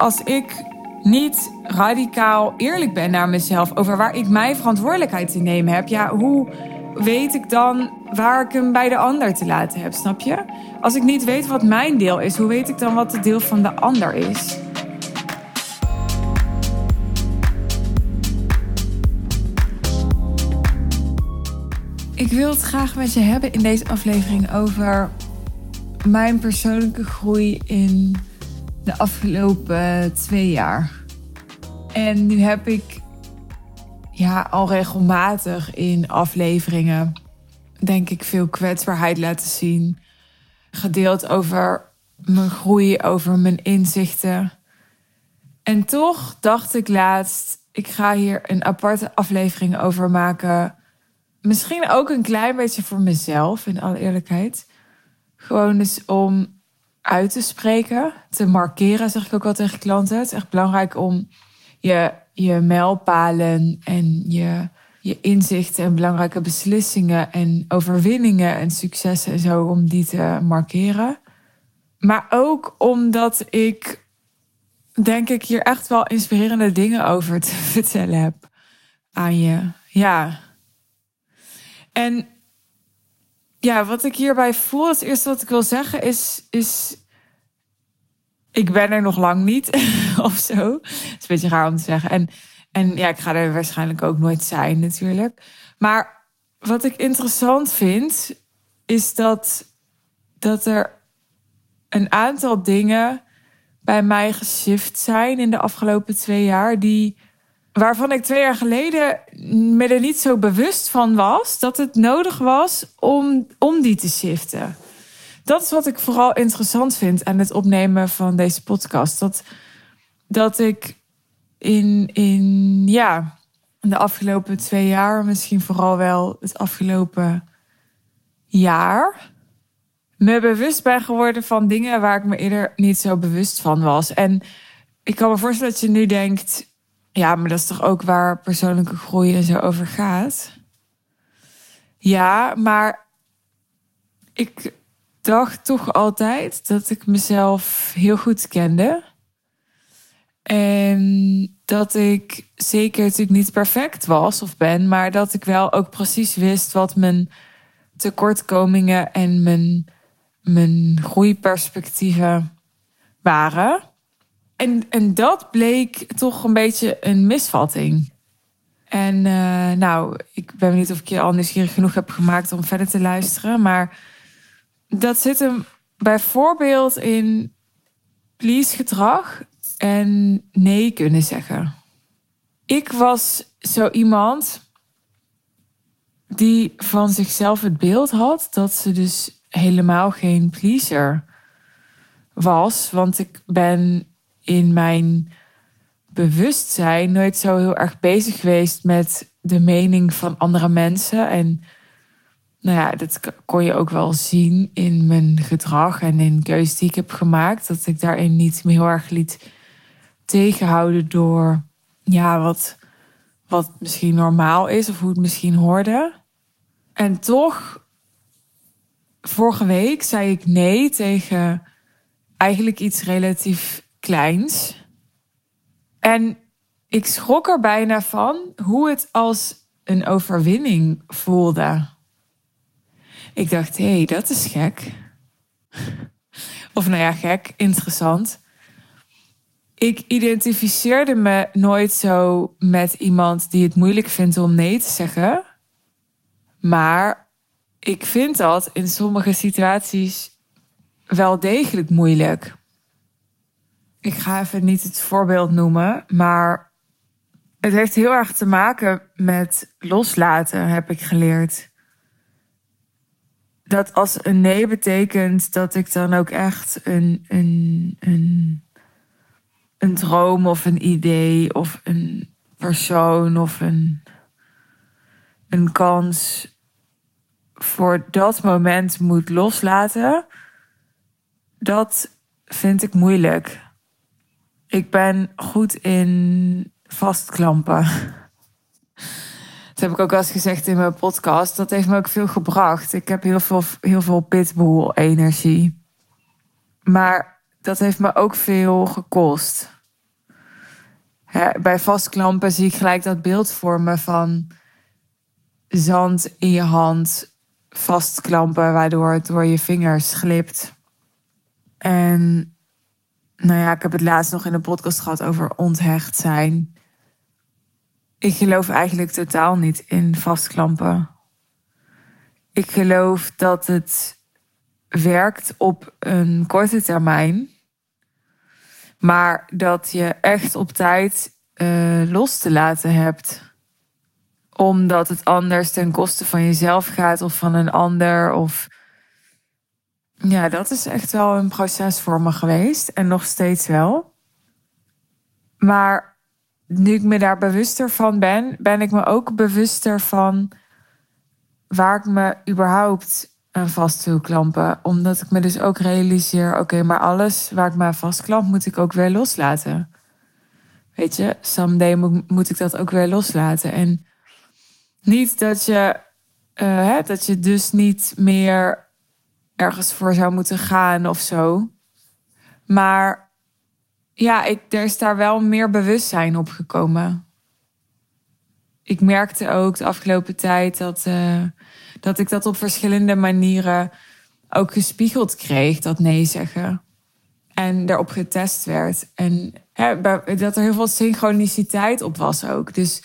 als ik niet radicaal eerlijk ben naar mezelf over waar ik mijn verantwoordelijkheid te nemen heb, ja, hoe weet ik dan waar ik hem bij de ander te laten heb, snap je? Als ik niet weet wat mijn deel is, hoe weet ik dan wat het deel van de ander is? Ik wil het graag met je hebben in deze aflevering over mijn persoonlijke groei in afgelopen twee jaar. En nu heb ik ja, al regelmatig in afleveringen, denk ik, veel kwetsbaarheid laten zien. Gedeeld over mijn groei, over mijn inzichten. En toch dacht ik laatst, ik ga hier een aparte aflevering over maken. Misschien ook een klein beetje voor mezelf, in alle eerlijkheid. Gewoon eens om uit te spreken, te markeren, zeg ik ook wel tegen klanten. Het is echt belangrijk om je, je mijlpalen en je, je inzichten en belangrijke beslissingen en overwinningen en successen en zo, om die te markeren. Maar ook omdat ik, denk ik, hier echt wel inspirerende dingen over te vertellen heb aan je. Ja. En ja, wat ik hierbij voel, het eerste wat ik wil zeggen is, is ik ben er nog lang niet of zo. Het is een beetje raar om te zeggen. En, en ja, ik ga er waarschijnlijk ook nooit zijn natuurlijk. Maar wat ik interessant vind, is dat, dat er een aantal dingen bij mij geshift zijn in de afgelopen twee jaar, die, waarvan ik twee jaar geleden me er niet zo bewust van was dat het nodig was om, om die te shiften dat is wat ik vooral interessant vind aan het opnemen van deze podcast. Dat, dat ik in, in ja, de afgelopen twee jaar, misschien vooral wel het afgelopen jaar, me bewust ben geworden van dingen waar ik me eerder niet zo bewust van was. En ik kan me voorstellen dat je nu denkt, ja, maar dat is toch ook waar persoonlijke groei en zo over gaat. Ja, maar ik dacht toch altijd dat ik mezelf heel goed kende. En dat ik zeker natuurlijk niet perfect was of ben, maar dat ik wel ook precies wist wat mijn tekortkomingen en mijn, mijn groeiperspectieven waren. En, en dat bleek toch een beetje een misvatting. En uh, nou, ik ben benieuwd of ik je al nieuwsgierig genoeg heb gemaakt om verder te luisteren. Maar dat zit hem bijvoorbeeld in please gedrag en nee kunnen zeggen. Ik was zo iemand die van zichzelf het beeld had dat ze dus helemaal geen pleaser was. Want ik ben in mijn bewustzijn nooit zo heel erg bezig geweest met de mening van andere mensen. En nou ja, dat kon je ook wel zien in mijn gedrag en in keuzes die ik heb gemaakt. Dat ik daarin niet me heel erg liet tegenhouden door ja, wat, wat misschien normaal is of hoe het misschien hoorde. En toch, vorige week zei ik nee tegen eigenlijk iets relatief kleins. En ik schrok er bijna van hoe het als een overwinning voelde. Ik dacht, hé, hey, dat is gek. Of nou ja, gek, interessant. Ik identificeerde me nooit zo met iemand die het moeilijk vindt om nee te zeggen. Maar ik vind dat in sommige situaties wel degelijk moeilijk. Ik ga even niet het voorbeeld noemen, maar het heeft heel erg te maken met loslaten, heb ik geleerd dat als een nee betekent dat ik dan ook echt een, een, een, een droom of een idee of een persoon of een, een kans voor dat moment moet loslaten, dat vind ik moeilijk. Ik ben goed in vastklampen. Dat heb ik ook wel eens gezegd in mijn podcast. Dat heeft me ook veel gebracht. Ik heb heel veel, heel veel pitbull-energie. Maar dat heeft me ook veel gekost. bij vastklampen zie ik gelijk dat beeld vormen van zand in je hand vastklampen, waardoor het door je vingers glipt. En nou ja, ik heb het laatst nog in de podcast gehad over onthecht zijn. Ik geloof eigenlijk totaal niet in vastklampen. Ik geloof dat het werkt op een korte termijn. Maar dat je echt op tijd uh, los te laten hebt. Omdat het anders ten koste van jezelf gaat of van een ander. Of ja, dat is echt wel een proces voor me geweest. En nog steeds wel. Maar nu ik me daar bewuster van ben, ben ik me ook bewuster van waar ik me überhaupt aan vast wil klampen. Omdat ik me dus ook realiseer: oké, maar alles waar ik me aan vastklamp, moet ik ook weer loslaten. Weet je, someday moet, ik dat ook weer loslaten. En niet dat je, uh, hè, dat je dus niet meer ergens voor zou moeten gaan of zo. Maar ja, ik, er is daar wel meer bewustzijn op gekomen. Ik merkte ook de afgelopen tijd dat, uh, dat ik dat op verschillende manieren ook gespiegeld kreeg, dat nee zeggen. En daarop getest werd. En dat er heel veel synchroniciteit op was ook. Dus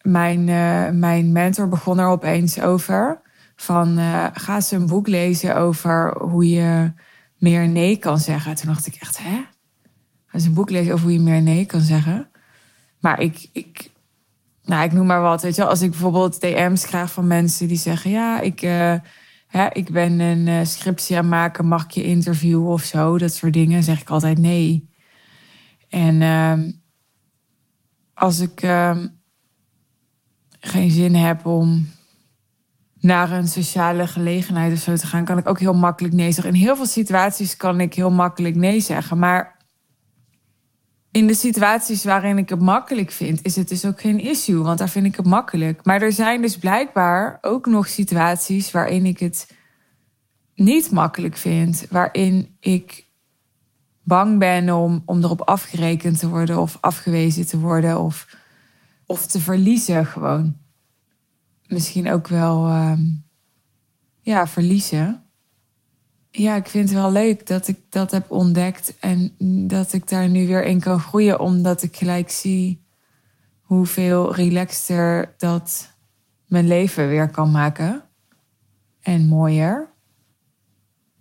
mijn, uh, mijn mentor begon er opeens over. Van uh, ga eens een boek lezen over hoe je meer nee kan zeggen. Toen dacht ik echt, hè? Ga eens een boek lezen over hoe je meer nee kan zeggen. Maar ik, ik, nou, ik noem maar wat. Weet je, als ik bijvoorbeeld DM's krijg van mensen die zeggen: Ja, ik, uh, hè, ik ben een uh, scriptie aan maken, mag ik je interviewen of zo? Dat soort dingen. zeg ik altijd nee. En uh, als ik ehm, geen zin heb om naar een sociale gelegenheid of zo te gaan, kan ik ook heel makkelijk nee zeggen. In heel veel situaties kan ik heel makkelijk nee zeggen. Maar in de situaties waarin ik het makkelijk vind, is het dus ook geen issue, want daar vind ik het makkelijk. Maar er zijn dus blijkbaar ook nog situaties waarin ik het niet makkelijk vind, waarin ik bang ben om, om erop afgerekend te worden of afgewezen te worden of, of te verliezen gewoon misschien ook wel uh, ja, verliezen. Ja, ik vind het wel leuk dat ik dat heb ontdekt en dat ik daar nu weer in kan groeien, omdat ik gelijk zie hoeveel relaxter dat mijn leven weer kan maken. En mooier.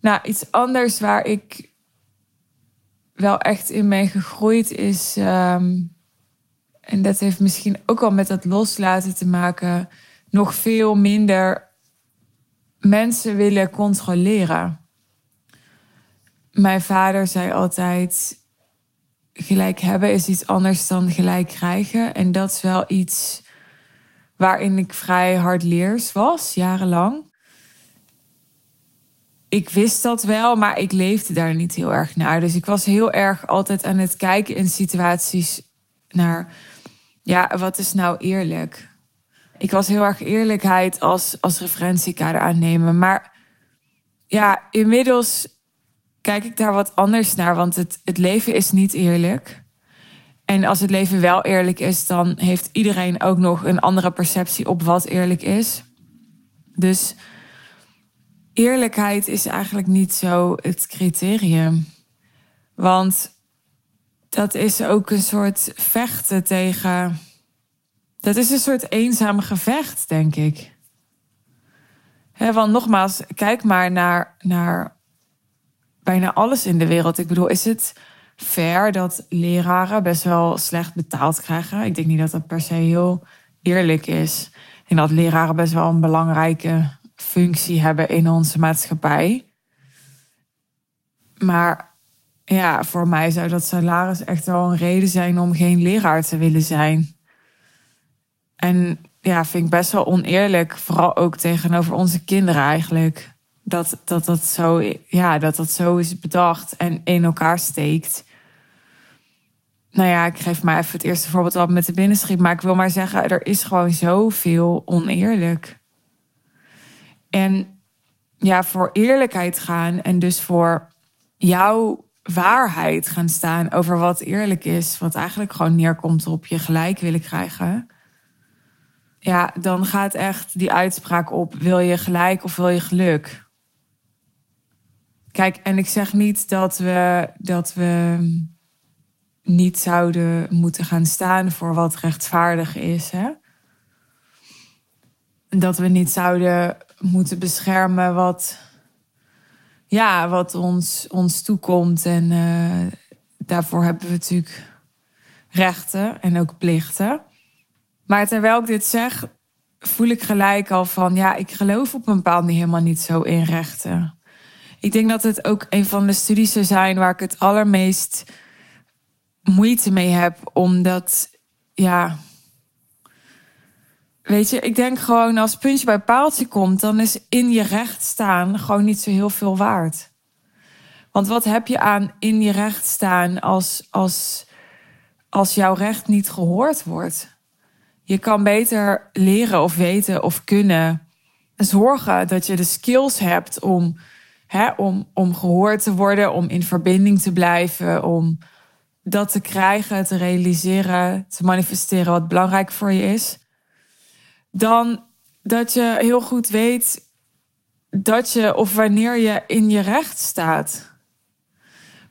Nou, iets anders waar ik wel echt in ben gegroeid is. Um, en dat heeft misschien ook al met dat loslaten te maken nog veel minder mensen willen controleren. Mijn vader zei altijd: gelijk hebben is iets anders dan gelijk krijgen. En dat is wel iets waarin ik vrij hard leers was, jarenlang. Ik wist dat wel, maar ik leefde daar niet heel erg naar. Dus ik was heel erg altijd aan het kijken in situaties naar, ja, wat is nou eerlijk? Ik was heel erg eerlijkheid als, als referentiekader aannemen. Maar ja, inmiddels kijk ik daar wat anders naar. Want het, het leven is niet eerlijk. En als het leven wel eerlijk is, dan heeft iedereen ook nog een andere perceptie op wat eerlijk is. Dus eerlijkheid is eigenlijk niet zo het criterium. Want dat is ook een soort vechten tegen dat is een soort eenzame gevecht, denk ik. He, want nogmaals, kijk maar naar, naar bijna alles in de wereld. Ik bedoel, is het fair dat leraren best wel slecht betaald krijgen? Ik denk niet dat dat per se heel eerlijk is. Denk dat leraren best wel een belangrijke functie hebben in onze maatschappij. Maar ja, voor mij zou dat salaris echt wel een reden zijn om geen leraar te willen zijn. En ja, vind ik best wel oneerlijk, vooral ook tegenover onze kinderen eigenlijk. Dat dat, dat, zo, ja, dat dat zo is bedacht en in elkaar steekt. Nou ja, ik geef maar even het eerste voorbeeld op met de binnenschiet. Maar ik wil maar zeggen, er is gewoon zoveel oneerlijk. En ja, voor eerlijkheid gaan en dus voor jouw waarheid gaan staan over wat eerlijk is, wat eigenlijk gewoon neerkomt op je gelijk willen krijgen, ja, dan gaat echt die uitspraak op: wil je gelijk of wil je geluk? Kijk, en ik zeg niet dat we, dat we niet zouden moeten gaan staan voor wat rechtvaardig is. Hè? Dat we niet zouden moeten beschermen wat, ja, wat ons, ons toekomt. En uh, daarvoor hebben we natuurlijk rechten en ook plichten. Maar terwijl ik dit zeg, voel ik gelijk al van, ja, ik geloof op een bepaald manier helemaal niet zo in rechten. Ik denk dat het ook een van de studies zou zijn waar ik het allermeest moeite mee heb, omdat, ja, weet je, ik denk gewoon als puntje bij paaltje komt, dan is in je recht staan gewoon niet zo heel veel waard. Want wat heb je aan in je recht staan als, als, als jouw recht niet gehoord wordt? Je kan beter leren of weten of kunnen zorgen dat je de skills hebt om, hè, om, om gehoord te worden, om in verbinding te blijven, om dat te krijgen, te realiseren, te manifesteren wat belangrijk voor je is. Dan dat je heel goed weet dat je of wanneer je in je recht staat.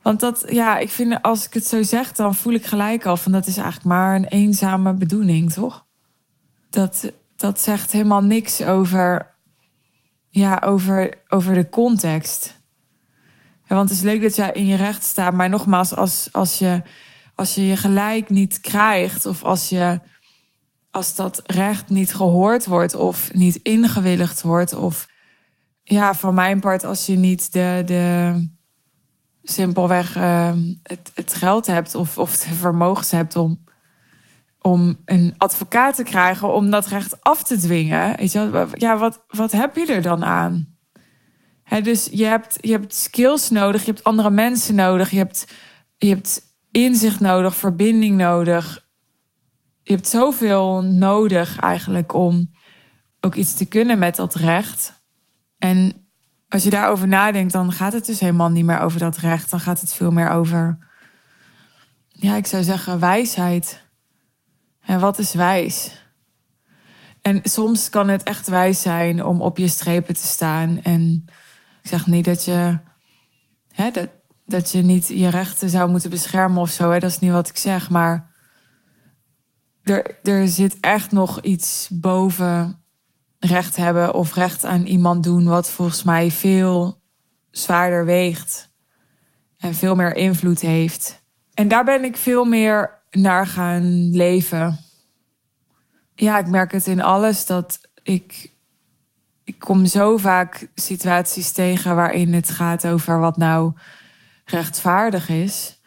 Want dat, ja, ik vind als ik het zo zeg, dan voel ik gelijk al van dat is eigenlijk maar een eenzame bedoeling, toch? Dat, dat zegt helemaal niks over, ja, over, over de context. Ja, want het is leuk dat jij in je recht staat, maar nogmaals, als, als, je, als je je gelijk niet krijgt of als je als dat recht niet gehoord wordt of niet ingewilligd wordt of ja, van mijn part als je niet de, de simpelweg uh, het, het geld hebt of, of vermogens hebt om, om een advocaat te krijgen om dat recht af te dwingen. Weet je, ja, wat, wat heb je er dan aan? dus je hebt, je hebt skills nodig, je hebt andere mensen nodig, je hebt, je hebt inzicht nodig, verbinding nodig. Je hebt zoveel nodig eigenlijk om ook iets te kunnen met dat recht. En als je daarover nadenkt, dan gaat het dus helemaal niet meer over dat recht. Dan gaat het veel meer over, ja, ik zou zeggen, wijsheid. En wat is wijs? En soms kan het echt wijs zijn om op je strepen te staan. En ik zeg niet dat je, hè, dat, dat je niet je rechten zou moeten beschermen of zo. Hè? Dat is niet wat ik zeg. Maar er, er zit echt nog iets boven recht hebben of recht aan iemand doen, wat volgens mij veel zwaarder weegt en veel meer invloed heeft. En daar ben ik veel meer naar gaan leven. Ja, ik merk het in alles dat ik. Ik kom zo vaak situaties tegen waarin het gaat over wat nou rechtvaardig is.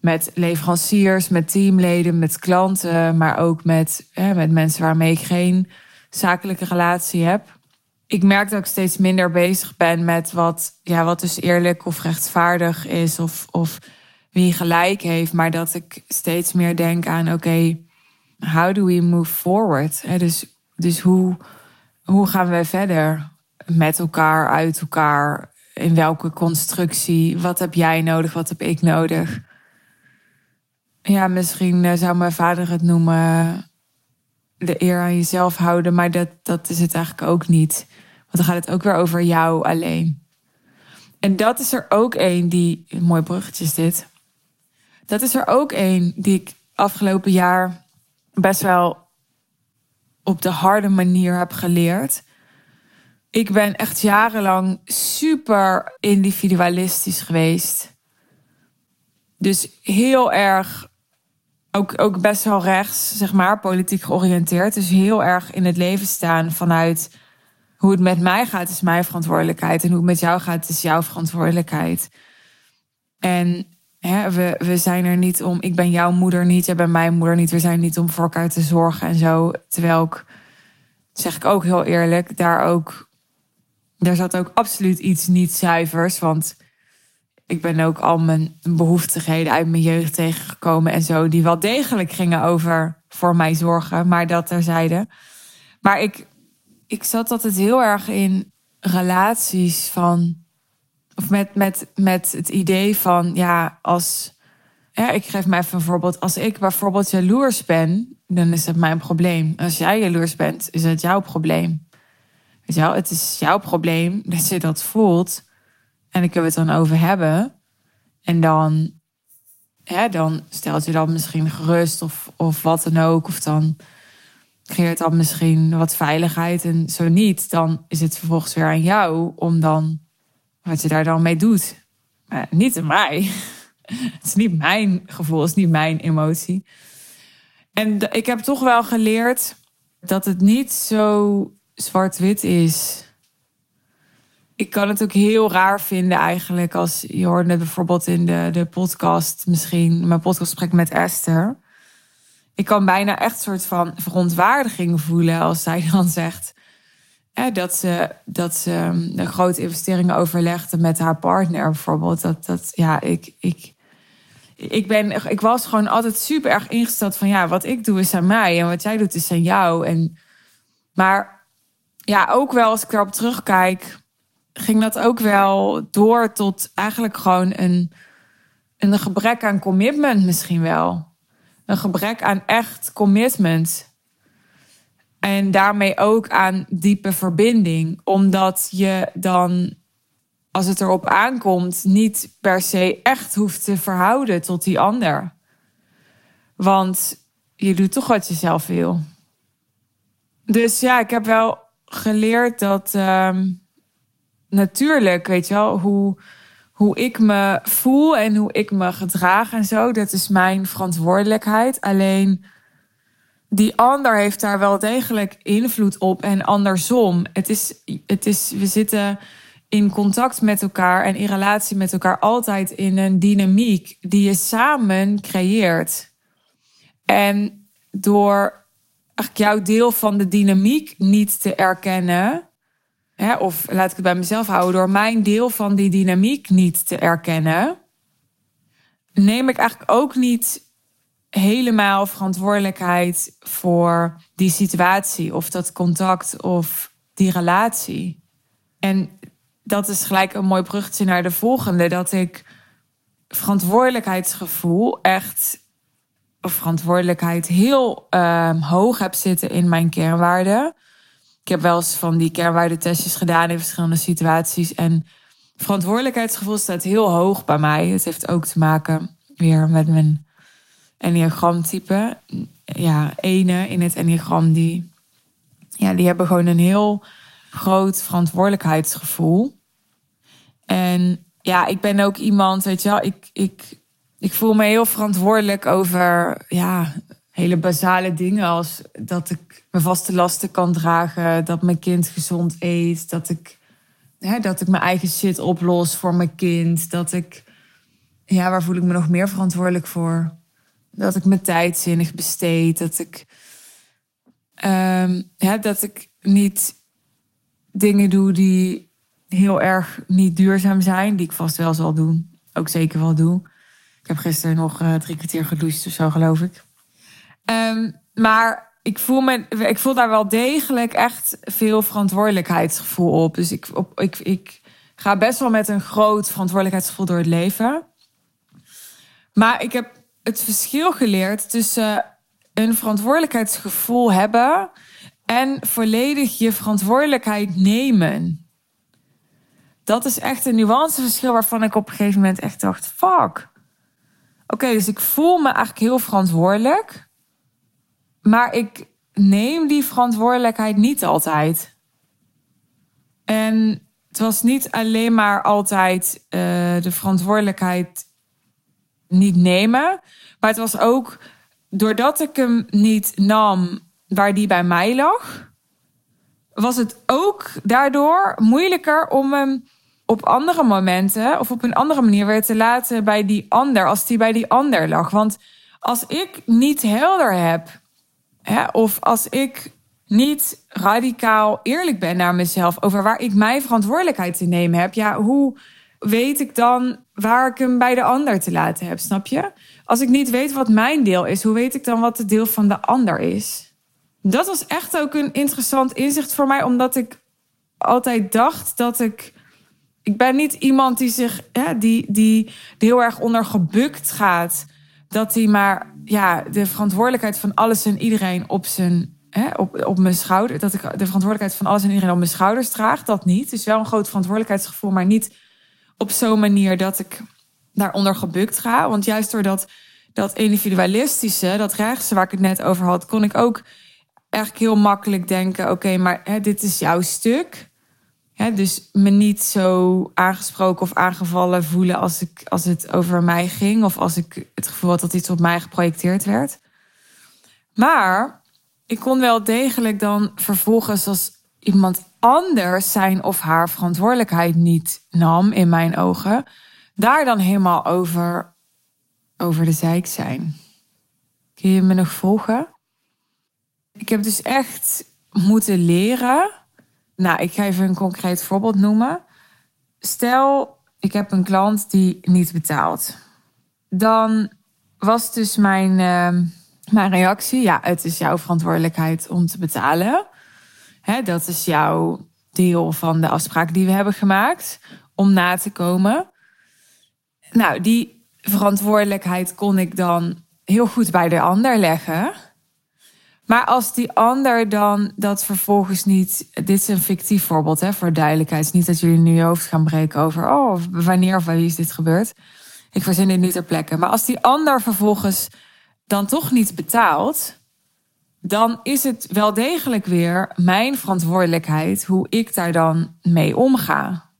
Met leveranciers, met teamleden, met klanten, maar ook met, hè, met mensen waarmee ik geen zakelijke relatie heb. Ik merk dat ik steeds minder bezig ben met wat, ja, wat dus eerlijk of rechtvaardig is of, of wie gelijk heeft, maar dat ik steeds meer denk aan: oké, how do we move forward? dus, dus hoe, hoe gaan we verder met elkaar, uit elkaar? In welke constructie? Wat heb jij nodig? Wat heb ik nodig? Ja, misschien eh, zou mijn vader het noemen de eer aan jezelf houden, maar dat, dat is het eigenlijk ook niet. Want dan gaat het ook weer over jou alleen. En dat is er ook één die, een mooi bruggetje is dit. Dat is er ook één die ik afgelopen jaar best wel op de harde manier heb geleerd. Ik ben echt jarenlang super individualistisch geweest. Dus heel erg ook, ook best wel rechts, zeg maar, politiek georiënteerd. Dus heel erg in het leven staan vanuit hoe het met mij gaat, is mijn verantwoordelijkheid. En hoe het met jou gaat, is jouw verantwoordelijkheid. En hè, we, we zijn er niet om, ik ben jouw moeder niet, jij bent mijn moeder niet. We zijn niet om voor elkaar te zorgen en zo. Terwijl ik, zeg ik ook heel eerlijk, daar ook, daar zat ook absoluut iets niet zuivers. Want ik ben ook al mijn behoeftigheden uit mijn jeugd tegengekomen en zo, die wel degelijk gingen over voor mij zorgen, maar dat terzijde. Maar ik, ik zat altijd heel erg in relaties van of met, met, met het idee van, ja, als. Ja, ik geef mij even een voorbeeld. Als ik bijvoorbeeld jaloers ben, dan is het mijn probleem. Als jij jaloers bent, is het jouw probleem. Weet je wel, het is jouw probleem dat je dat voelt. En ik kunnen we het dan over hebben. En dan, hè, dan stelt je dat misschien gerust of, of wat dan ook. Of dan creëert dat misschien wat veiligheid. En zo niet, dan is het vervolgens weer aan jou om dan wat je daar dan mee doet. Niet aan mij. Het is niet mijn gevoel, het is niet mijn emotie. En ik heb toch wel geleerd dat het niet zo zwart-wit is. Ik kan het ook heel raar vinden eigenlijk als je hoorde bijvoorbeeld in de, de podcast misschien, mijn podcastgesprek met Esther. Ik kan bijna echt een soort van verontwaardiging voelen als zij dan zegt dat ze, dat ze ehm, grote investeringen overlegde met haar partner bijvoorbeeld. Dat, dat ja, ik, ik, ik, ben, ik was gewoon altijd super erg ingesteld van ja, wat ik doe is aan mij en wat jij doet is aan jou. En, maar ja, ook wel als ik erop terugkijk, ging dat ook wel door tot eigenlijk gewoon een, een gebrek aan commitment misschien wel. Een gebrek aan echt commitment. En daarmee ook aan diepe verbinding. Omdat je dan, als het erop aankomt, niet per se echt hoeft te verhouden tot die ander. Want je doet toch wat je zelf wil. Dus ja, ik heb wel geleerd dat ehm, natuurlijk, weet je wel, hoe, hoe ik me voel en hoe ik me gedraag en zo, dat is mijn verantwoordelijkheid. Alleen die ander heeft daar wel degelijk invloed op en andersom. Het is, het is, we zitten in contact met elkaar en in relatie met elkaar altijd in een dynamiek die je samen creëert. En door jouw deel van de dynamiek niet te erkennen, hè, of laat ik het bij mezelf houden, door mijn deel van die dynamiek niet te erkennen, neem ik eigenlijk ook niet helemaal verantwoordelijkheid voor die situatie of dat contact of die relatie. En dat is gelijk een mooi bruggetje naar de volgende. Dat ik verantwoordelijkheidsgevoel echt, of verantwoordelijkheid heel uh, hoog heb zitten in mijn kernwaarden. Ik heb wel eens van die kernwaardetestjes gedaan in verschillende situaties. En verantwoordelijkheidsgevoel staat heel hoog bij mij. Het heeft ook te maken weer met mijn enneagramtype. Ja, ene in het enneagram die, ja, die hebben gewoon een heel groot verantwoordelijkheidsgevoel. En ja, ik ben ook iemand, weet je wel, ik, ik, ik voel me heel verantwoordelijk over ja, hele basale dingen als dat ik mijn vaste lasten kan dragen, dat mijn kind gezond eet, dat ik, hè, dat ik mijn eigen shit oplos voor mijn kind, dat ik, ja, waar voel ik me nog meer verantwoordelijk voor? Dat ik mijn tijd zinnig besteed. Dat ik, um, ja, dat ik niet dingen doe die heel erg niet duurzaam zijn. Die ik vast wel zal doen. Ook zeker wel doe. Ik heb gisteren nog uh, drie kwartier gedoucht of zo, geloof ik. Um, maar ik voel, me, ik voel daar wel degelijk echt veel verantwoordelijkheidsgevoel op. Dus ik, ik, ik ga best wel met een groot verantwoordelijkheidsgevoel door het leven. Maar ik heb het verschil geleerd tussen een verantwoordelijkheidsgevoel hebben en volledig je verantwoordelijkheid nemen. Dat is echt een nuanceverschil waarvan ik op een gegeven moment echt dacht: fuck. Oké, dus ik voel me eigenlijk heel verantwoordelijk, maar ik neem die verantwoordelijkheid niet altijd. En het was niet alleen maar altijd uh, de verantwoordelijkheid niet nemen. Maar het was ook doordat ik hem niet nam waar die bij mij lag, was het ook daardoor moeilijker om hem op andere momenten of op een andere manier weer te laten bij die ander, als die bij die ander lag. Want als ik niet helder heb, hè, of als ik niet radicaal eerlijk ben naar mezelf over waar ik mijn verantwoordelijkheid te nemen heb, ja, hoe weet ik dan waar ik hem bij de ander te laten heb, snap je? Als ik niet weet wat mijn deel is, hoe weet ik dan wat het deel van de ander is? Dat was echt ook een interessant inzicht voor mij, omdat ik altijd dacht dat ik ik ben niet iemand die zich, ja, die, die, die heel erg onder gebukt gaat. Dat hij maar ja, de verantwoordelijkheid van alles en iedereen op zijn, op, op mijn schouder. Dat ik de verantwoordelijkheid van alles en iedereen op mijn schouders draag. Dat niet. Is wel een groot verantwoordelijkheidsgevoel, maar niet op zo'n manier dat ik daaronder gebukt ga. Want juist door dat, individualistische, dat rechtse waar ik het net over had, kon ik ook eigenlijk heel makkelijk denken: oké, maar dit is jouw stuk. Dus me niet zo aangesproken of aangevallen voelen als, ik, als het over mij ging. Of als ik het gevoel had dat iets op mij geprojecteerd werd. Maar ik kon wel degelijk dan vervolgens als iemand anders zijn of haar verantwoordelijkheid niet nam in mijn ogen. Daar dan helemaal over, over de zijk zijn. Kun je me nog volgen? Ik heb dus echt moeten leren. Nou, ik ga even een concreet voorbeeld noemen. Stel, ik heb een klant die niet betaalt. Dan was dus mijn, uh, mijn reactie: ja, het is jouw verantwoordelijkheid om te betalen. Hè, dat is jouw deel van de afspraak die we hebben gemaakt om na te komen. Nou, die verantwoordelijkheid kon ik dan heel goed bij de ander leggen. Maar als die ander dan dat vervolgens niet. Dit is een fictief voorbeeld hè, voor duidelijkheid. niet dat jullie nu je hoofd gaan breken over. Oh, wanneer of wie is dit gebeurd? Ik verzin dit niet ter plekke. Maar als die ander vervolgens dan toch niet betaalt. dan is het wel degelijk weer mijn verantwoordelijkheid hoe ik daar dan mee omga.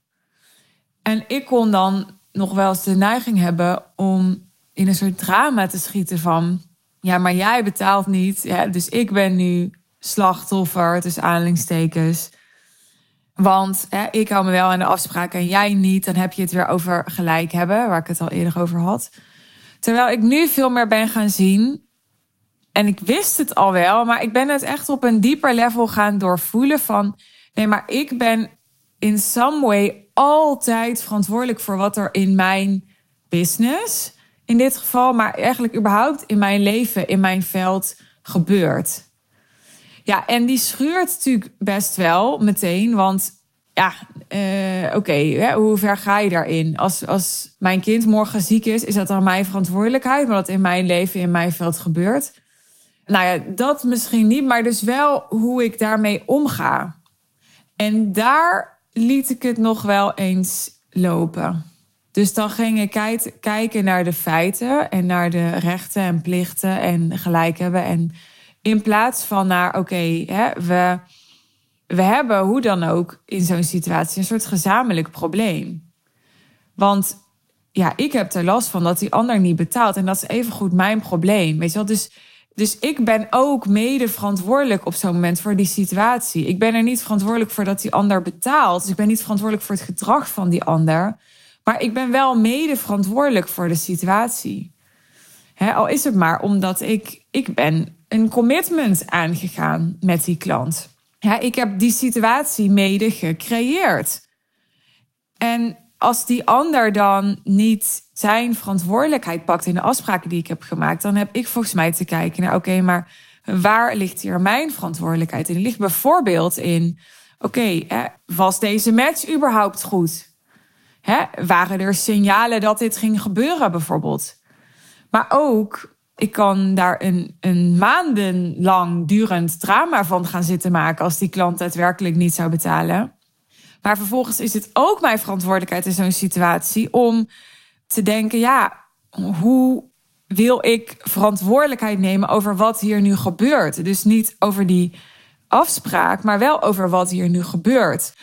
En ik kon dan nog wel eens de neiging hebben om in een soort drama te schieten van ja, maar jij betaalt niet. Dus ik ben nu slachtoffer, tussen aanhalingstekens. Want ik hou me wel aan de afspraken en jij niet. Dan heb je het weer over gelijk hebben, waar ik het al eerder over had. Terwijl ik nu veel meer ben gaan zien. En ik wist het al wel, maar ik ben het echt op een dieper level gaan doorvoelen van... Nee, maar ik ben in some way altijd verantwoordelijk voor wat er in mijn business in dit geval, maar eigenlijk überhaupt in mijn leven, in mijn veld gebeurt. Ja, en die schuurt natuurlijk best wel meteen, want ja, uh, oké, hoe ver ga je daarin? Als, als mijn kind morgen ziek is, is dat dan mijn verantwoordelijkheid, maar dat in mijn leven, in mijn veld gebeurt. Nou ja, dat misschien niet, maar dus wel hoe ik daarmee omga. En daar liet ik het nog wel eens lopen. Dus dan ging ik kijken naar de feiten en naar de rechten en plichten en gelijk hebben. En in plaats van naar, oké, we, we hebben hoe dan ook in zo'n situatie een soort gezamenlijk probleem. Want ja, ik heb er last van dat die ander niet betaalt. En dat is evengoed mijn probleem. Weet je wel? Dus, dus ik ben ook mede verantwoordelijk op zo'n moment voor die situatie. Ik ben er niet verantwoordelijk voor dat die ander betaalt. Dus ik ben niet verantwoordelijk voor het gedrag van die ander. Maar ik ben wel mede verantwoordelijk voor de situatie. al is het maar omdat ik, ik ben een commitment aangegaan met die klant. Ja, ik heb die situatie mede gecreëerd. En als die ander dan niet zijn verantwoordelijkheid pakt in de afspraken die ik heb gemaakt, dan heb ik volgens mij te kijken naar: oké, maar waar ligt hier mijn verantwoordelijkheid in? Ligt bijvoorbeeld in: oké, was deze match überhaupt goed? Hè, waren er signalen dat dit ging gebeuren bijvoorbeeld? Maar ook, ik kan daar een, een maandenlang durend drama van gaan zitten maken als die klant daadwerkelijk niet zou betalen. Maar vervolgens is het ook mijn verantwoordelijkheid in zo'n situatie om te denken, ja, hoe wil ik verantwoordelijkheid nemen over wat hier nu gebeurt? Dus niet over die afspraak, maar wel over wat hier nu gebeurt.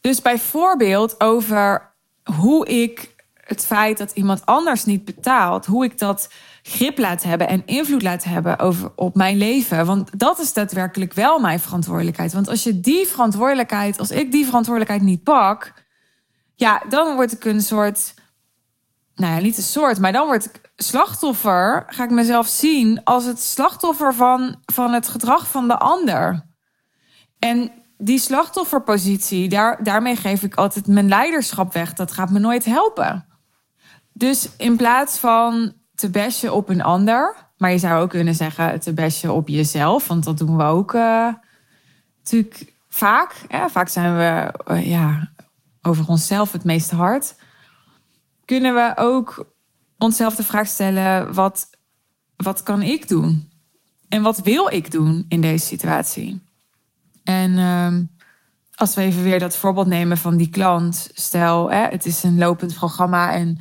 Dus bijvoorbeeld over hoe ik het feit dat iemand anders niet betaalt, hoe ik dat grip laat hebben en invloed laat hebben over, op mijn leven. Want dat is daadwerkelijk wel mijn verantwoordelijkheid. Want als je die verantwoordelijkheid, als ik die verantwoordelijkheid niet pak, ja, dan word ik een soort, nou ja, niet een soort, maar dan word ik slachtoffer. Ga ik mezelf zien als het slachtoffer van, van het gedrag van de ander. En die slachtofferpositie, daar, daarmee geef ik altijd mijn leiderschap weg. Dat gaat me nooit helpen. Dus in plaats van te bashen op een ander, maar je zou ook kunnen zeggen te bashen op jezelf, want dat doen we ook uh, natuurlijk vaak. Vaak zijn we, uh, ja, over onszelf het meest hard, kunnen we ook onszelf de vraag stellen: wat, wat kan ik doen? En wat wil ik doen in deze situatie? En ehm, als we even weer dat voorbeeld nemen van die klant, stel, hè, het is een lopend programma en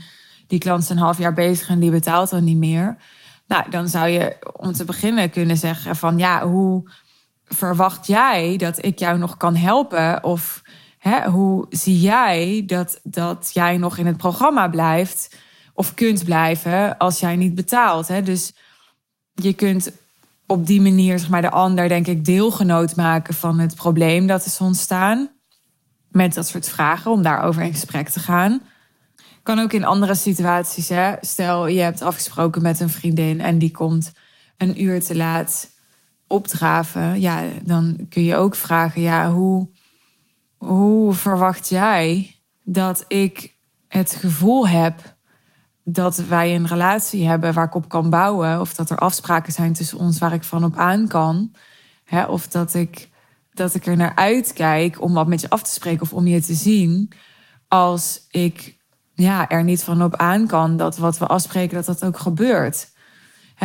die klant is een half jaar bezig en die betaalt dan niet meer. Nou, dan zou je om te beginnen kunnen zeggen van ja, hoe verwacht jij dat ik jou nog kan helpen? Of hè, hoe zie jij dat, dat jij nog in het programma blijft of kunt blijven als jij niet betaalt? Hè? Dus je kunt op die manier zeg maar, de ander, denk ik, deelgenoot maken van het probleem dat is ontstaan. Met dat soort vragen om daarover in gesprek te gaan. Kan ook in andere situaties. Hè? Stel, je hebt afgesproken met een vriendin en die komt een uur te laat opdraven. Ja, dan kun je ook vragen: ja, hoe, hoe verwacht jij dat ik het gevoel heb dat wij een relatie hebben waar ik op kan bouwen? Of dat er afspraken zijn tussen ons waar ik van op aan kan? Hè? Of dat ik, dat ik er naar uitkijk om wat met je af te spreken of om je te zien. Als ik ja, er niet van op aan kan dat wat we afspreken, dat dat ook gebeurt.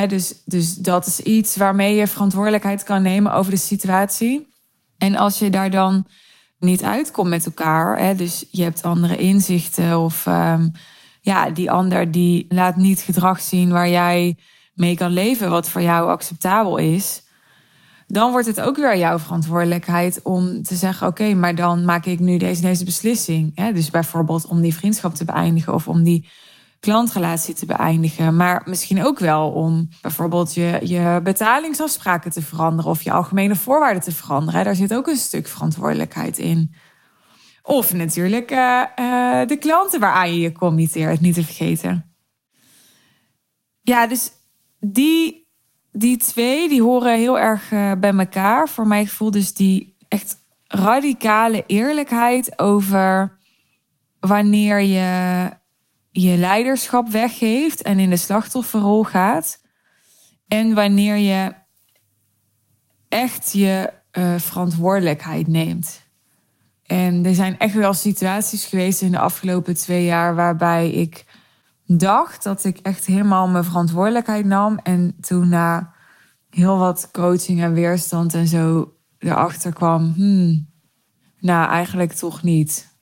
dus, dus dat is iets waarmee je verantwoordelijkheid kan nemen over de situatie. En als je daar dan niet uitkomt met elkaar, dus je hebt andere inzichten of um, ja, die ander die laat niet gedrag zien waar jij mee kan leven, wat voor jou acceptabel is dan wordt het ook weer jouw verantwoordelijkheid om te zeggen: oké, maar dan maak ik nu deze, deze beslissing. Dus bijvoorbeeld om die vriendschap te beëindigen of om die klantrelatie te beëindigen. Maar misschien ook wel om bijvoorbeeld je, je betalingsafspraken te veranderen of je algemene voorwaarden te veranderen. Daar zit ook een stuk verantwoordelijkheid in. Of natuurlijk uh, uh, de klanten waaraan je je committeert, niet te vergeten. Ja, dus die die twee die horen heel erg uh, bij elkaar. Voor mijn gevoel dus die echt radicale eerlijkheid over wanneer je je leiderschap weggeeft en in de slachtofferrol gaat. En wanneer je echt je verantwoordelijkheid neemt. En er zijn echt wel situaties geweest in de afgelopen twee jaar waarbij ik dacht dat ik echt helemaal mijn verantwoordelijkheid nam. En toen na heel wat coaching en weerstand en zo erachter kwam, hmm, nou eigenlijk toch niet.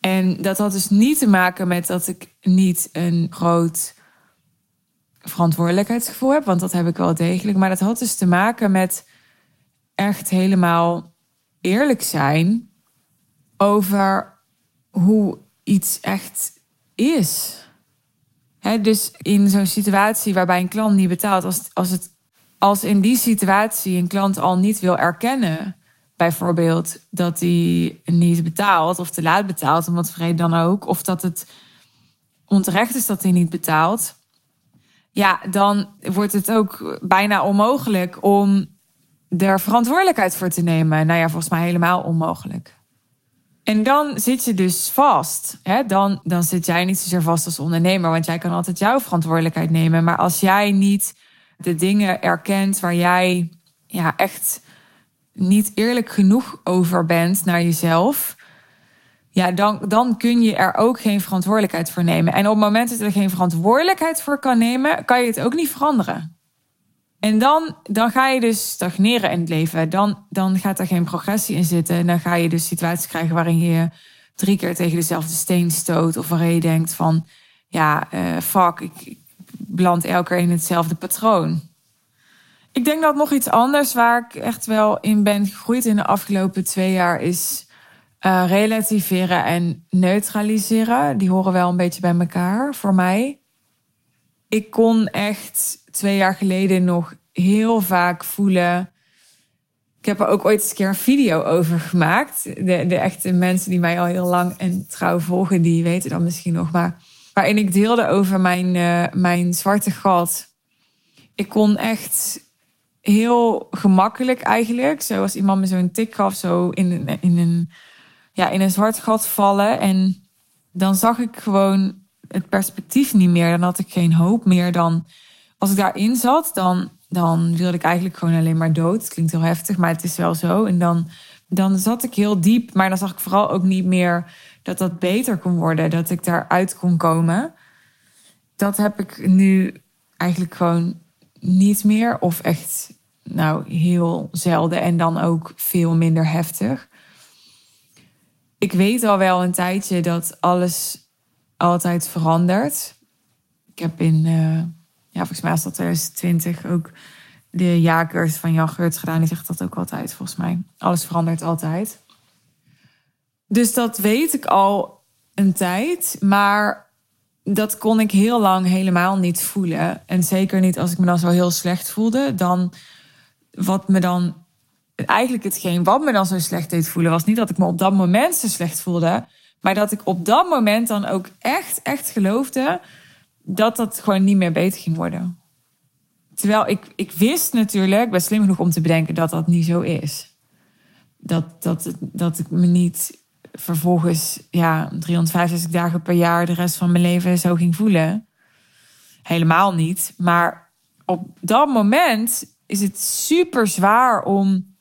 En dat had dus niet te maken met dat ik niet een groot verantwoordelijkheidsgevoel heb, want dat heb ik wel degelijk. Maar dat had dus te maken met echt helemaal eerlijk zijn over hoe iets echt is. Dus in zo'n situatie waarbij een klant niet betaalt, als, als, het, als in die situatie een klant al niet wil erkennen, bijvoorbeeld dat hij niet betaalt of te laat betaalt, om wat vrede dan ook, of dat het onterecht is dat hij niet betaalt, ja, dan wordt het ook bijna onmogelijk om er verantwoordelijkheid voor te nemen. Nou ja, volgens mij helemaal onmogelijk. En dan zit je dus vast. Hè? Dan, dan zit jij niet zozeer vast als ondernemer, want jij kan altijd jouw verantwoordelijkheid nemen. Maar als jij niet de dingen erkent waar jij ja, echt niet eerlijk genoeg over bent naar jezelf, ja, dan, dan kun je er ook geen verantwoordelijkheid voor nemen. En op het moment dat je er geen verantwoordelijkheid voor kan nemen, kan je het ook niet veranderen. En dan, dan ga je dus stagneren in het leven. Dan, dan gaat er geen progressie in zitten. En dan ga je dus situaties krijgen waarin je drie keer tegen dezelfde steen stoot. Of waarin je denkt van, ja, uh, fuck, ik, ik elke keer in hetzelfde patroon. Ik denk dat nog iets anders waar ik echt wel in ben gegroeid in de afgelopen twee jaar is uh, relativeren en neutraliseren. Die horen wel een beetje bij elkaar voor mij. Ik kon echt twee jaar geleden nog heel vaak voelen. Ik heb er ook ooit eens een keer een video over gemaakt. De, de echte mensen die mij al heel lang en trouw volgen, die weten dan misschien nog. Maar waarin ik deelde over mijn, uh, mijn zwarte gat. Ik kon echt heel gemakkelijk eigenlijk, zoals iemand me zo'n tik gaf, zo in, in, een, ja, in een zwart gat vallen. En dan zag ik gewoon het perspectief niet meer. Dan had ik geen hoop meer. Dan als ik daarin zat, dan, dan wilde ik eigenlijk gewoon alleen maar dood. Klinkt heel heftig, maar het is wel zo. En dan dan zat ik heel diep. Maar dan zag ik vooral ook niet meer dat dat beter kon worden. Dat ik daaruit kon komen. Dat heb ik nu eigenlijk gewoon niet meer. Of echt, nou, heel zelden. En dan ook veel minder heftig. Ik weet al wel een tijdje dat alles altijd verandert. Ik heb in, uh, ja, volgens mij was dat 2020 ook de jaarcursus van Jan Geurts gedaan. Die zegt dat ook altijd, volgens mij. Alles verandert altijd. Dus dat weet ik al een tijd. Maar dat kon ik heel lang helemaal niet voelen. En zeker niet als ik me dan zo heel slecht voelde. Dan wat me dan. Eigenlijk hetgeen wat me dan zo slecht deed voelen, was niet dat ik me op dat moment zo slecht voelde. Maar dat ik op dat moment dan ook echt, echt geloofde dat dat gewoon niet meer beter ging worden. Terwijl ik, ik wist natuurlijk, ben slim genoeg om te bedenken dat dat niet zo is. Dat, dat, dat ik me niet vervolgens ja, 365 dagen per jaar de rest van mijn leven zo ging voelen. Helemaal niet. Maar op dat moment is het super zwaar om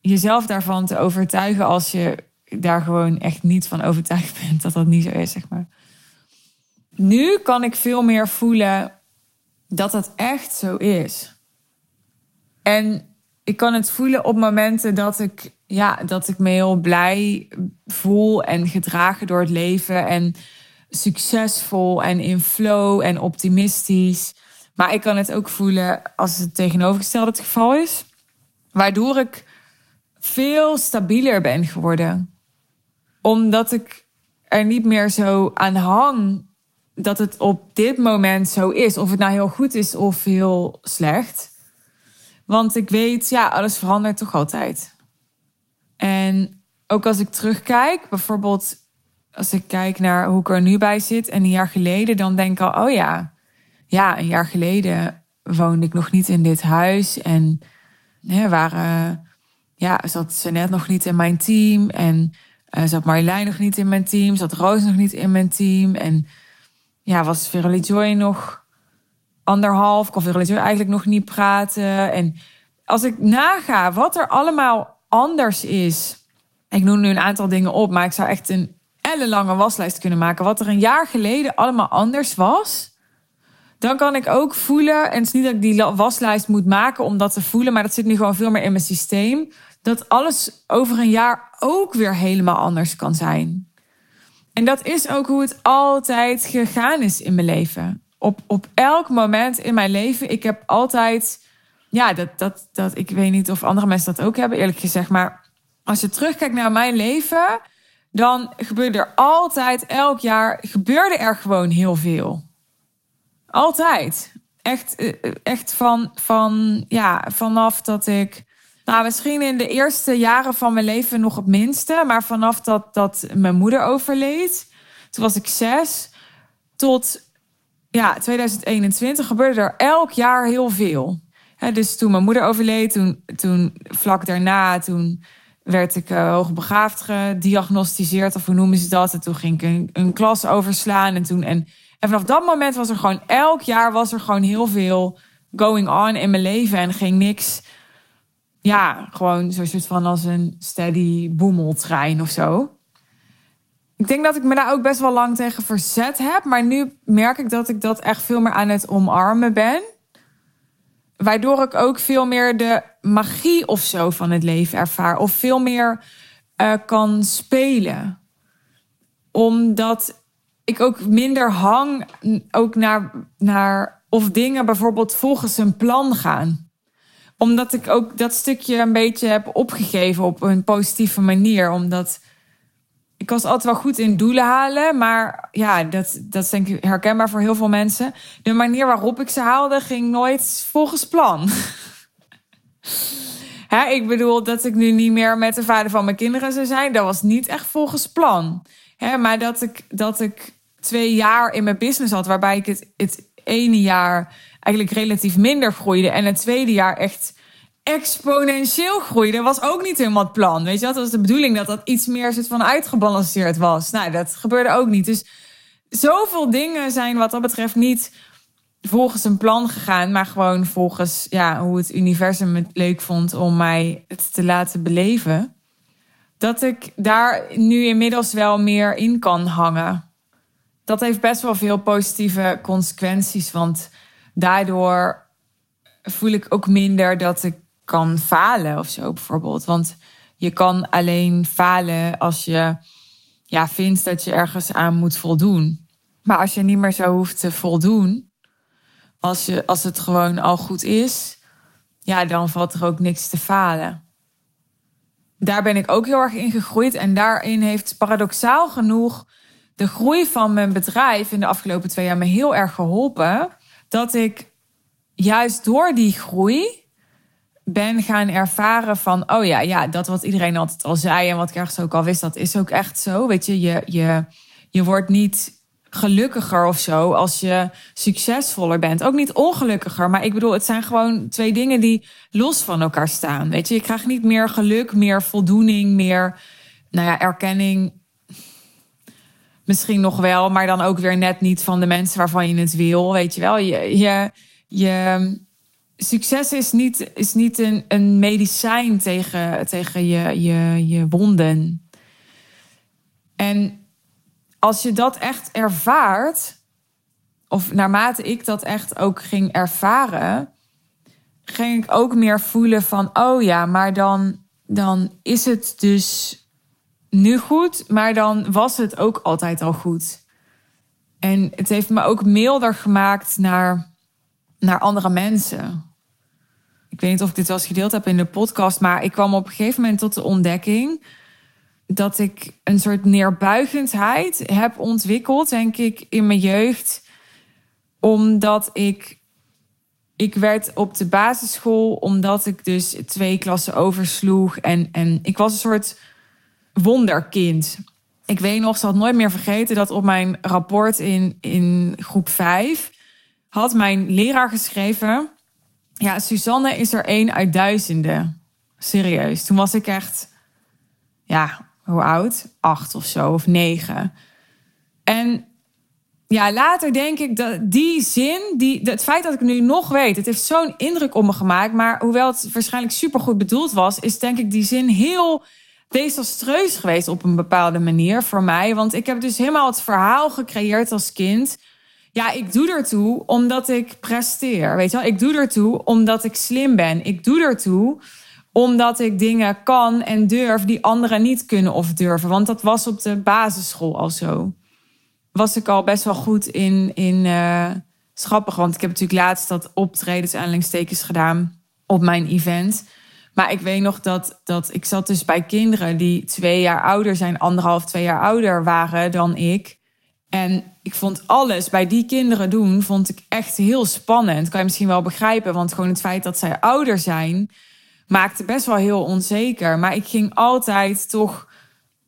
jezelf daarvan te overtuigen als je daar gewoon echt niet van overtuigd bent dat dat niet zo is, zeg maar. Nu kan ik veel meer voelen dat het echt zo is. En ik kan het voelen op momenten dat ik, ja, dat ik me heel blij voel en gedragen door het leven en succesvol en in flow en optimistisch. Maar ik kan het ook voelen als het tegenovergestelde het geval is, waardoor ik veel stabieler ben geworden. Omdat ik er niet meer zo aan hang dat het op dit moment zo is. Of het nou heel goed is of heel slecht. Want ik weet, ja, alles verandert toch altijd. En ook als ik terugkijk, bijvoorbeeld als ik kijk naar hoe ik er nu bij zit en een jaar geleden, dan denk ik al, oh ja, ja, een jaar geleden woonde ik nog niet in dit huis en hè, waren, ja, zat ze net nog niet in mijn team en uh, zat Marjolein nog niet in mijn team, zat Roos nog niet in mijn team en ja, was Verily Joy nog anderhalf. Kon Verily Joy eigenlijk nog niet praten. En als ik naga wat er allemaal anders is. Ik noem nu een aantal dingen op, maar ik zou echt een ellenlange waslijst kunnen maken. Wat er een jaar geleden allemaal anders was. Dan kan ik ook voelen, en het is niet dat ik die waslijst moet maken om dat te voelen, maar dat zit nu gewoon veel meer in mijn systeem. Dat alles over een jaar ook weer helemaal anders kan zijn. En dat is ook hoe het altijd gegaan is in mijn leven. Op, op elk moment in mijn leven, ik heb altijd, ja, dat, dat, dat, ik weet niet of andere mensen dat ook hebben, eerlijk gezegd, maar als je terugkijkt naar mijn leven, dan gebeurde er altijd, elk jaar, gebeurde er gewoon heel veel. Altijd. Echt, eh, echt van, van, ja, vanaf dat ik nou, misschien in de eerste jaren van mijn leven nog het minste. Maar vanaf dat, dat mijn moeder overleed, toen was ik zes, tot ja, 2021 gebeurde er elk jaar heel veel. dus toen mijn moeder overleed, toen, toen vlak daarna, toen werd ik uh, hoogbegaafd gediagnosticeerd, of hoe noemen ze dat? En toen ging ik een, een klas overslaan. En, toen, en, en vanaf dat moment was er gewoon elk jaar was er gewoon heel veel going on in mijn leven en ging niks ja, gewoon zo'n soort van als een steady boemeltrein of zo. Ik denk dat ik me daar ook best wel lang tegen verzet heb. Maar nu merk ik dat ik dat echt veel meer aan het omarmen ben. Waardoor ik ook veel meer de magie of zo van het leven ervaar. Of veel meer uh, kan spelen. Omdat ik ook minder hang ook naar, naar of dingen bijvoorbeeld volgens een plan gaan omdat ik ook dat stukje een beetje heb opgegeven op een positieve manier. Omdat ik was altijd wel goed in doelen halen. Maar ja, dat, dat is denk ik herkenbaar voor heel veel mensen. De manier waarop ik ze haalde ging nooit volgens plan. Hè, ik bedoel dat ik nu niet meer met de vader van mijn kinderen zou zijn. Dat was niet echt volgens plan. Hè, maar dat ik, dat ik twee jaar in mijn business had, waarbij ik het, het ene jaar eigenlijk relatief minder groeide. En het tweede jaar echt exponentieel groeide, was ook niet helemaal het plan. Weet je, dat was de bedoeling dat dat iets meer soort van uitgebalanceerd was. Nou, dat gebeurde ook niet. Dus zoveel dingen zijn wat dat betreft niet volgens een plan gegaan, maar gewoon volgens ja, hoe het universum het leuk vond om mij het te laten beleven. dat ik daar nu inmiddels wel meer in kan hangen. Dat heeft best wel veel positieve consequenties, want daardoor voel ik ook minder dat ik kan falen of zo bijvoorbeeld. Want je kan alleen falen als je ja, vindt dat je ergens aan moet voldoen. Maar als je niet meer zo hoeft te voldoen, als, je, als het gewoon al goed is, ja, dan valt er ook niks te falen. Daar ben ik ook heel erg in gegroeid. En daarin heeft paradoxaal genoeg de groei van mijn bedrijf in de afgelopen twee jaar me heel erg geholpen. Dat ik juist door die groei ben gaan ervaren van, oh ja, ja, dat wat iedereen altijd al zei en wat ik ergens ook al wist, dat is ook echt zo. Weet je, je, je, je wordt niet gelukkiger of zo als je succesvoller bent. Ook niet ongelukkiger, maar ik bedoel, het zijn gewoon twee dingen die los van elkaar staan. Weet je, je krijgt niet meer geluk, meer voldoening, meer, nou ja, erkenning. Misschien nog wel, maar dan ook weer net niet van de mensen waarvan je het wil. Weet je wel, je, je, je succes is niet, is niet een, een medicijn tegen, tegen je, je, je wonden. En als je dat echt ervaart, of naarmate ik dat echt ook ging ervaren, ging ik ook meer voelen van, oh ja, maar dan, dan is het dus nu goed, maar dan was het ook altijd al goed. En het heeft me ook milder gemaakt naar, naar andere mensen ik weet niet of ik dit wel eens gedeeld heb in de podcast, maar ik kwam op een gegeven moment tot de ontdekking dat ik een soort neerbuigendheid heb ontwikkeld, denk ik, in mijn jeugd. Omdat ik. Ik werd op de basisschool, omdat ik dus twee klassen oversloeg. En, en ik was een soort wonderkind. Ik weet nog, ze had nooit meer vergeten dat op mijn rapport in, in groep 5 had mijn leraar geschreven ja, Suzanne is er één uit duizenden. Serieus. Toen was ik echt, ja, hoe oud? Acht of zo, of negen. En ja, later denk ik dat die zin, die, het feit dat ik nu nog weet, het heeft zo'n indruk op me gemaakt. Maar hoewel het waarschijnlijk supergoed bedoeld was, is denk ik die zin heel desastreus geweest op een bepaalde manier voor mij. Want ik heb dus helemaal het verhaal gecreëerd als kind ja, ik doe ertoe omdat ik presteer. Weet je wel, ik doe ertoe omdat ik slim ben. Ik doe ertoe omdat ik dingen kan en durf die anderen niet kunnen of durven. Want dat was op de basisschool al zo. Was ik al best wel goed in, in uh, schappig. Want ik heb natuurlijk laatst dat optredens aanleidingstekens gedaan op mijn event. Maar ik weet nog dat, dat ik zat dus bij kinderen die twee jaar ouder zijn, anderhalf, twee jaar ouder waren dan ik. En ik vond alles bij die kinderen doen, vond ik echt heel spannend. Kan je misschien wel begrijpen, want gewoon het feit dat zij ouder zijn, maakte best wel heel onzeker. Maar ik ging altijd toch.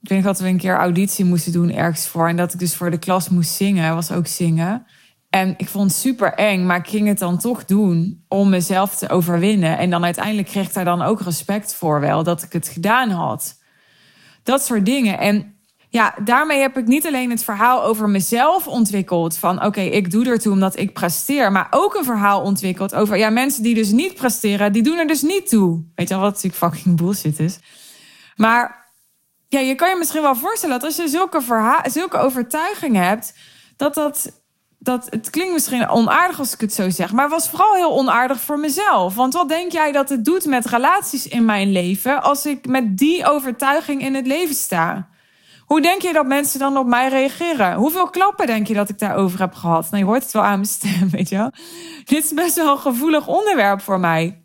Ik denk dat we een keer auditie moesten doen ergens voor. En dat ik dus voor de klas moest zingen, was ook zingen. En ik vond het super eng, maar ik ging het dan toch doen om mezelf te overwinnen. En dan uiteindelijk kreeg ik daar dan ook respect voor wel, dat ik het gedaan had. Dat soort dingen. En ja, daarmee heb ik niet alleen het verhaal over mezelf ontwikkeld. Van oké, ik doe ertoe omdat ik presteer. Maar ook een verhaal ontwikkeld over ja, mensen die dus niet presteren, die doen er dus niet toe. Weet je wel, wat natuurlijk fucking bullshit is. Maar ja, je kan je misschien wel voorstellen dat als je zulke, verha zulke overtuigingen hebt, dat dat. Dat, het klinkt misschien onaardig als ik het zo zeg, maar het was vooral heel onaardig voor mezelf. Want wat denk jij dat het doet met relaties in mijn leven als ik met die overtuiging in het leven sta? Hoe denk je dat mensen dan op mij reageren? Hoeveel klappen denk je dat ik daarover heb gehad? Nou, je hoort het wel aan mijn stem, weet je wel. Dit is best wel een gevoelig onderwerp voor mij.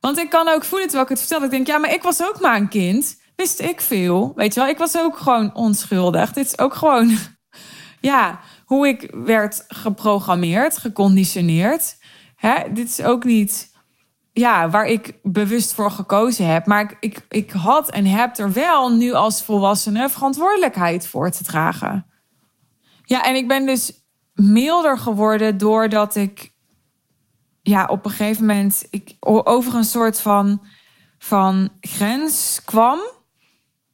Want ik kan ook voelen terwijl ik het vertel. Ik denk, ja, maar ik was ook maar een kind. Wist ik veel, weet je wel. Ik was ook gewoon onschuldig. Dit is ook gewoon, ja, hoe ik werd geprogrammeerd, geconditioneerd. Hè? Dit is ook niet ja, waar ik bewust voor gekozen heb. Maar ik, ik, ik had en heb er wel nu als volwassene verantwoordelijkheid voor te dragen. Ja, en ik ben dus milder geworden doordat ik ja, op een gegeven moment ik over een soort van, van grens kwam.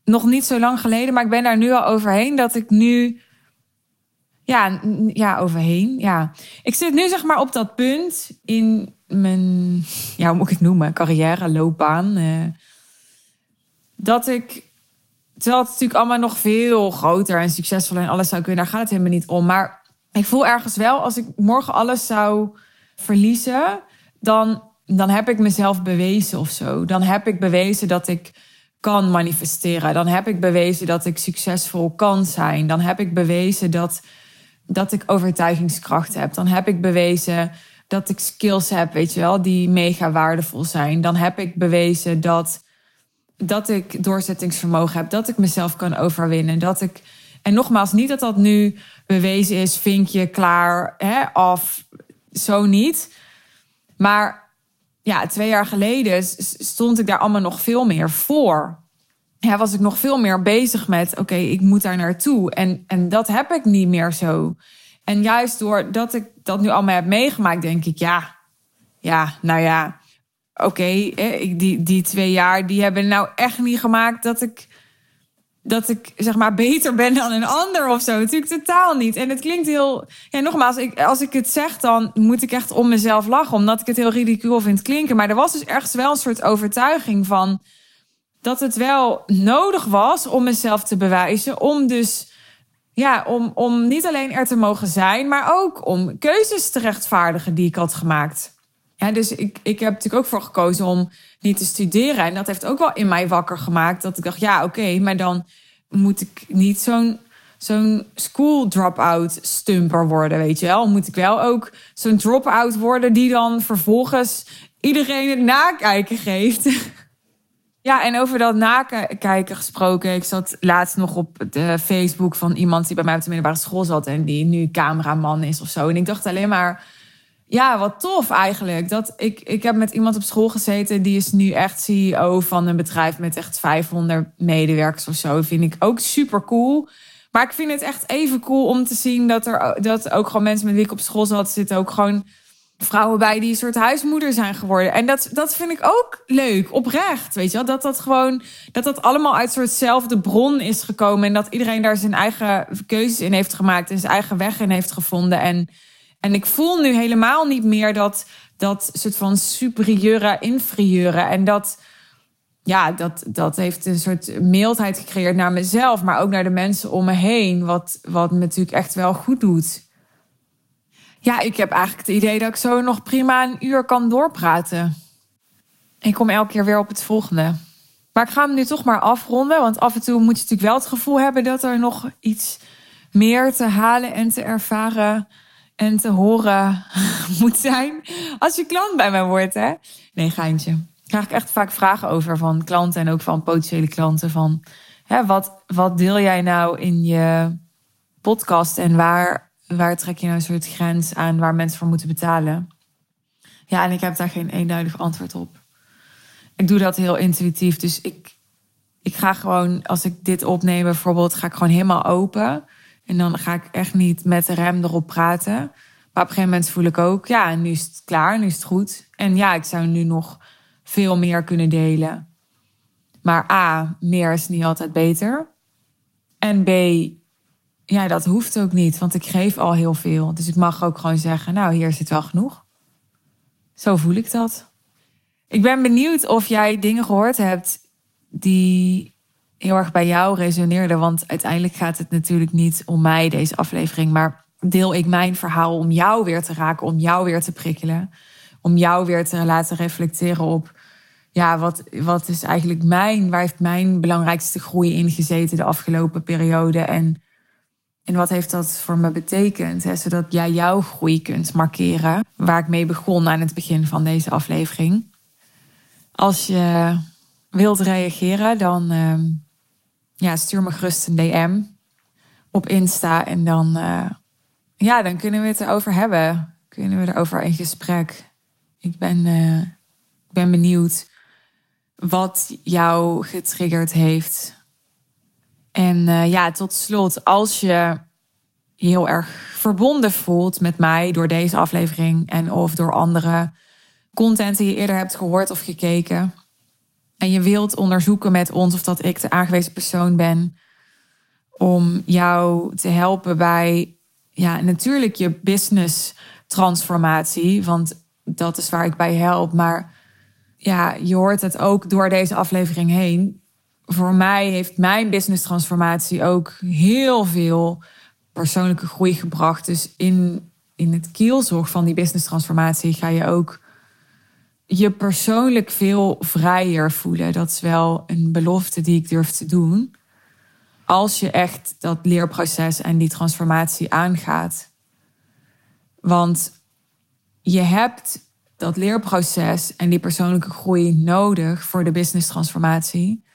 Nog niet zo lang geleden, maar ik ben daar nu al overheen. Dat ik nu. Ja, ja, overheen. Ja. Ik zit nu zeg maar op dat punt in mijn, ja, hoe moet ik het noemen, carrière, loopbaan. Uh, dat ik terwijl het natuurlijk allemaal nog veel groter en succesvoller en alles zou kunnen. Daar gaat het helemaal niet om. Maar ik voel ergens wel, als ik morgen alles zou verliezen, dan, dan heb ik mezelf bewezen of zo. Dan heb ik bewezen dat ik kan manifesteren. Dan heb ik bewezen dat ik succesvol kan zijn. Dan heb ik bewezen dat, dat ik overtuigingskracht heb. Dan heb ik bewezen dat ik skills heb, weet je wel, die mega waardevol zijn. Dan heb ik bewezen dat, dat ik doorzettingsvermogen heb, dat ik mezelf kan overwinnen, dat ik. En nogmaals, niet dat dat nu bewezen is, vinkje klaar, hè, zo niet. Maar ja, twee jaar geleden stond ik daar allemaal nog veel meer voor. Ja, was ik nog veel meer bezig met, oké, ik moet daar naartoe. En, en dat heb ik niet meer zo. En juist doordat ik dat nu allemaal heb meegemaakt, denk ik, ja, ja, nou ja, oké, die, die twee jaar, die hebben nou echt niet gemaakt dat ik, dat ik zeg maar beter ben dan een ander of zo. Natuurlijk totaal niet. En het klinkt heel, ja, nogmaals, ik, als ik het zeg, dan moet ik echt om mezelf lachen, omdat ik het heel ridicuul vind klinken. Maar er was dus ergens wel een soort overtuiging van dat het wel nodig was om mezelf te bewijzen, om dus ja, om, om niet alleen er te mogen zijn, maar ook om keuzes te rechtvaardigen die ik had gemaakt. Ja, dus ik, ik heb natuurlijk ook voor gekozen om niet te studeren. En dat heeft ook wel in mij wakker gemaakt. Dat ik dacht, ja, oké, maar dan moet ik niet zo'n zo'n school drop-out stumper worden, weet je wel. Moet ik wel ook zo'n drop-out worden die dan vervolgens iedereen het nakijken geeft. Ja, en over dat nakijken gesproken. Ik zat laatst nog op de Facebook van iemand die bij mij op de middelbare school zat en die nu cameraman is of zo. En ik dacht alleen maar, ja, wat tof eigenlijk. Dat ik, ik heb met iemand op school gezeten die is nu echt CEO van een bedrijf met echt 500 medewerkers of zo. vind ik ook super cool. Maar ik vind het echt even cool om te zien dat er dat ook gewoon mensen met wie ik op school zat zitten ook gewoon vrouwen bij die een soort huismoeder zijn geworden. En dat, dat vind ik ook leuk, oprecht. Weet je wel? Dat dat gewoon, dat dat allemaal uit soortzelfde bron is gekomen. En dat iedereen daar zijn eigen keuzes in heeft gemaakt en zijn eigen weg in heeft gevonden. En, en ik voel nu helemaal niet meer dat, dat soort van superieure, inferieure. En dat, ja, dat, dat heeft een soort mildheid gecreëerd naar mezelf, maar ook naar de mensen om me heen. Wat, wat me natuurlijk echt wel goed doet. Ja, ik heb eigenlijk het idee dat ik zo nog prima een uur kan doorpraten. Ik kom elke keer weer op het volgende. Maar ik ga hem nu toch maar afronden. Want af en toe moet je natuurlijk wel het gevoel hebben dat er nog iets meer te halen en te ervaren en te horen moet zijn. Als je klant bij mij wordt, hè? Nee, geintje. Daar krijg ik echt vaak vragen over van klanten en ook van potentiële klanten. Van hè, wat, wat deel jij nou in je podcast en waar waar trek je nou een soort grens aan waar mensen voor moeten betalen? Ja, en ik heb daar geen eenduidig antwoord op. Ik doe dat heel intuïtief. Dus ik, ik ga gewoon, als ik dit opneem bijvoorbeeld, ga ik gewoon helemaal open. En dan ga ik echt niet met de rem erop praten. Maar op een gegeven moment voel ik ook, ja, nu is het klaar, nu is het goed. En ja, ik zou nu nog veel meer kunnen delen. Maar A, meer is niet altijd beter. En B, ja, dat hoeft ook niet, want ik geef al heel veel. Dus ik mag ook gewoon zeggen, nou, hier zit wel genoeg. Zo voel ik dat. Ik ben benieuwd of jij dingen gehoord hebt die heel erg bij jou resoneerden. Want uiteindelijk gaat het natuurlijk niet om mij, deze aflevering. Maar deel ik mijn verhaal om jou weer te raken, om jou weer te prikkelen. Om jou weer te laten reflecteren op, ja, wat, wat is eigenlijk mijn, waar heeft mijn belangrijkste groei in gezeten de afgelopen periode? En en wat heeft dat voor me betekend? Hè? Zodat jij jouw groei kunt markeren. Waar ik mee begon aan het begin van deze aflevering. Als je wilt reageren, dan uh, ja, stuur me gerust een DM op Insta. En dan, uh, ja, dan kunnen we het erover hebben. Kunnen we erover in gesprek. Ik ben, uh, ik ben benieuwd wat jou getriggerd heeft en uh, ja, tot slot, als je heel erg verbonden voelt met mij door deze aflevering en of door andere content die je eerder hebt gehoord of gekeken. En je wilt onderzoeken met ons of dat ik de aangewezen persoon ben om jou te helpen bij, ja, natuurlijk je business transformatie, want dat is waar ik bij help. Maar ja, je hoort het ook door deze aflevering heen voor mij heeft mijn business transformatie ook heel veel persoonlijke groei gebracht. Dus in, in het kielzorg van die business transformatie ga je ook je persoonlijk veel vrijer voelen. Dat is wel een belofte die ik durf te doen. Als je echt dat leerproces en die transformatie aangaat. Want je hebt dat leerproces en die persoonlijke groei nodig voor de business transformatie.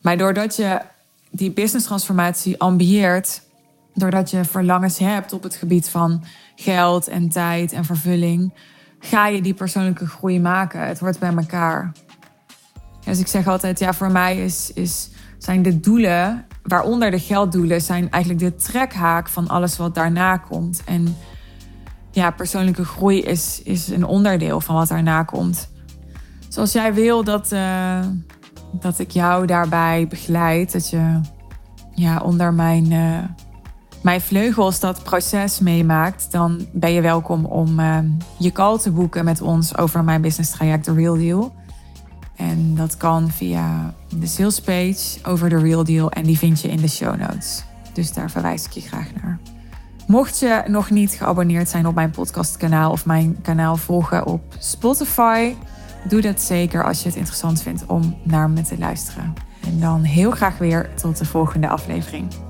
Maar doordat je die business transformatie ambieert, doordat je verlangens hebt op het gebied van geld en tijd en vervulling, ga je die persoonlijke groei maken. Het wordt bij elkaar. Dus ik zeg altijd, ja, voor mij is, is, zijn de doelen, waaronder de gelddoelen, zijn eigenlijk de trekhaak van alles wat daarna komt. En ja, persoonlijke groei is, is een onderdeel van wat daarna komt. Zoals jij wil dat, uh, dat ik jou daarbij begeleid, dat je ja, onder mijn, uh, mijn vleugels dat proces meemaakt, dan ben je welkom om uh, je call te boeken met ons over mijn business traject The Real Deal. En dat kan via de sales page over The Real Deal en die vind je in de show notes. Dus daar verwijs ik je graag naar. Mocht je nog niet geabonneerd zijn op mijn podcastkanaal of mijn kanaal volgen op Spotify, doe dat zeker als je het interessant vindt om naar me te luisteren. En dan heel graag weer tot de volgende aflevering.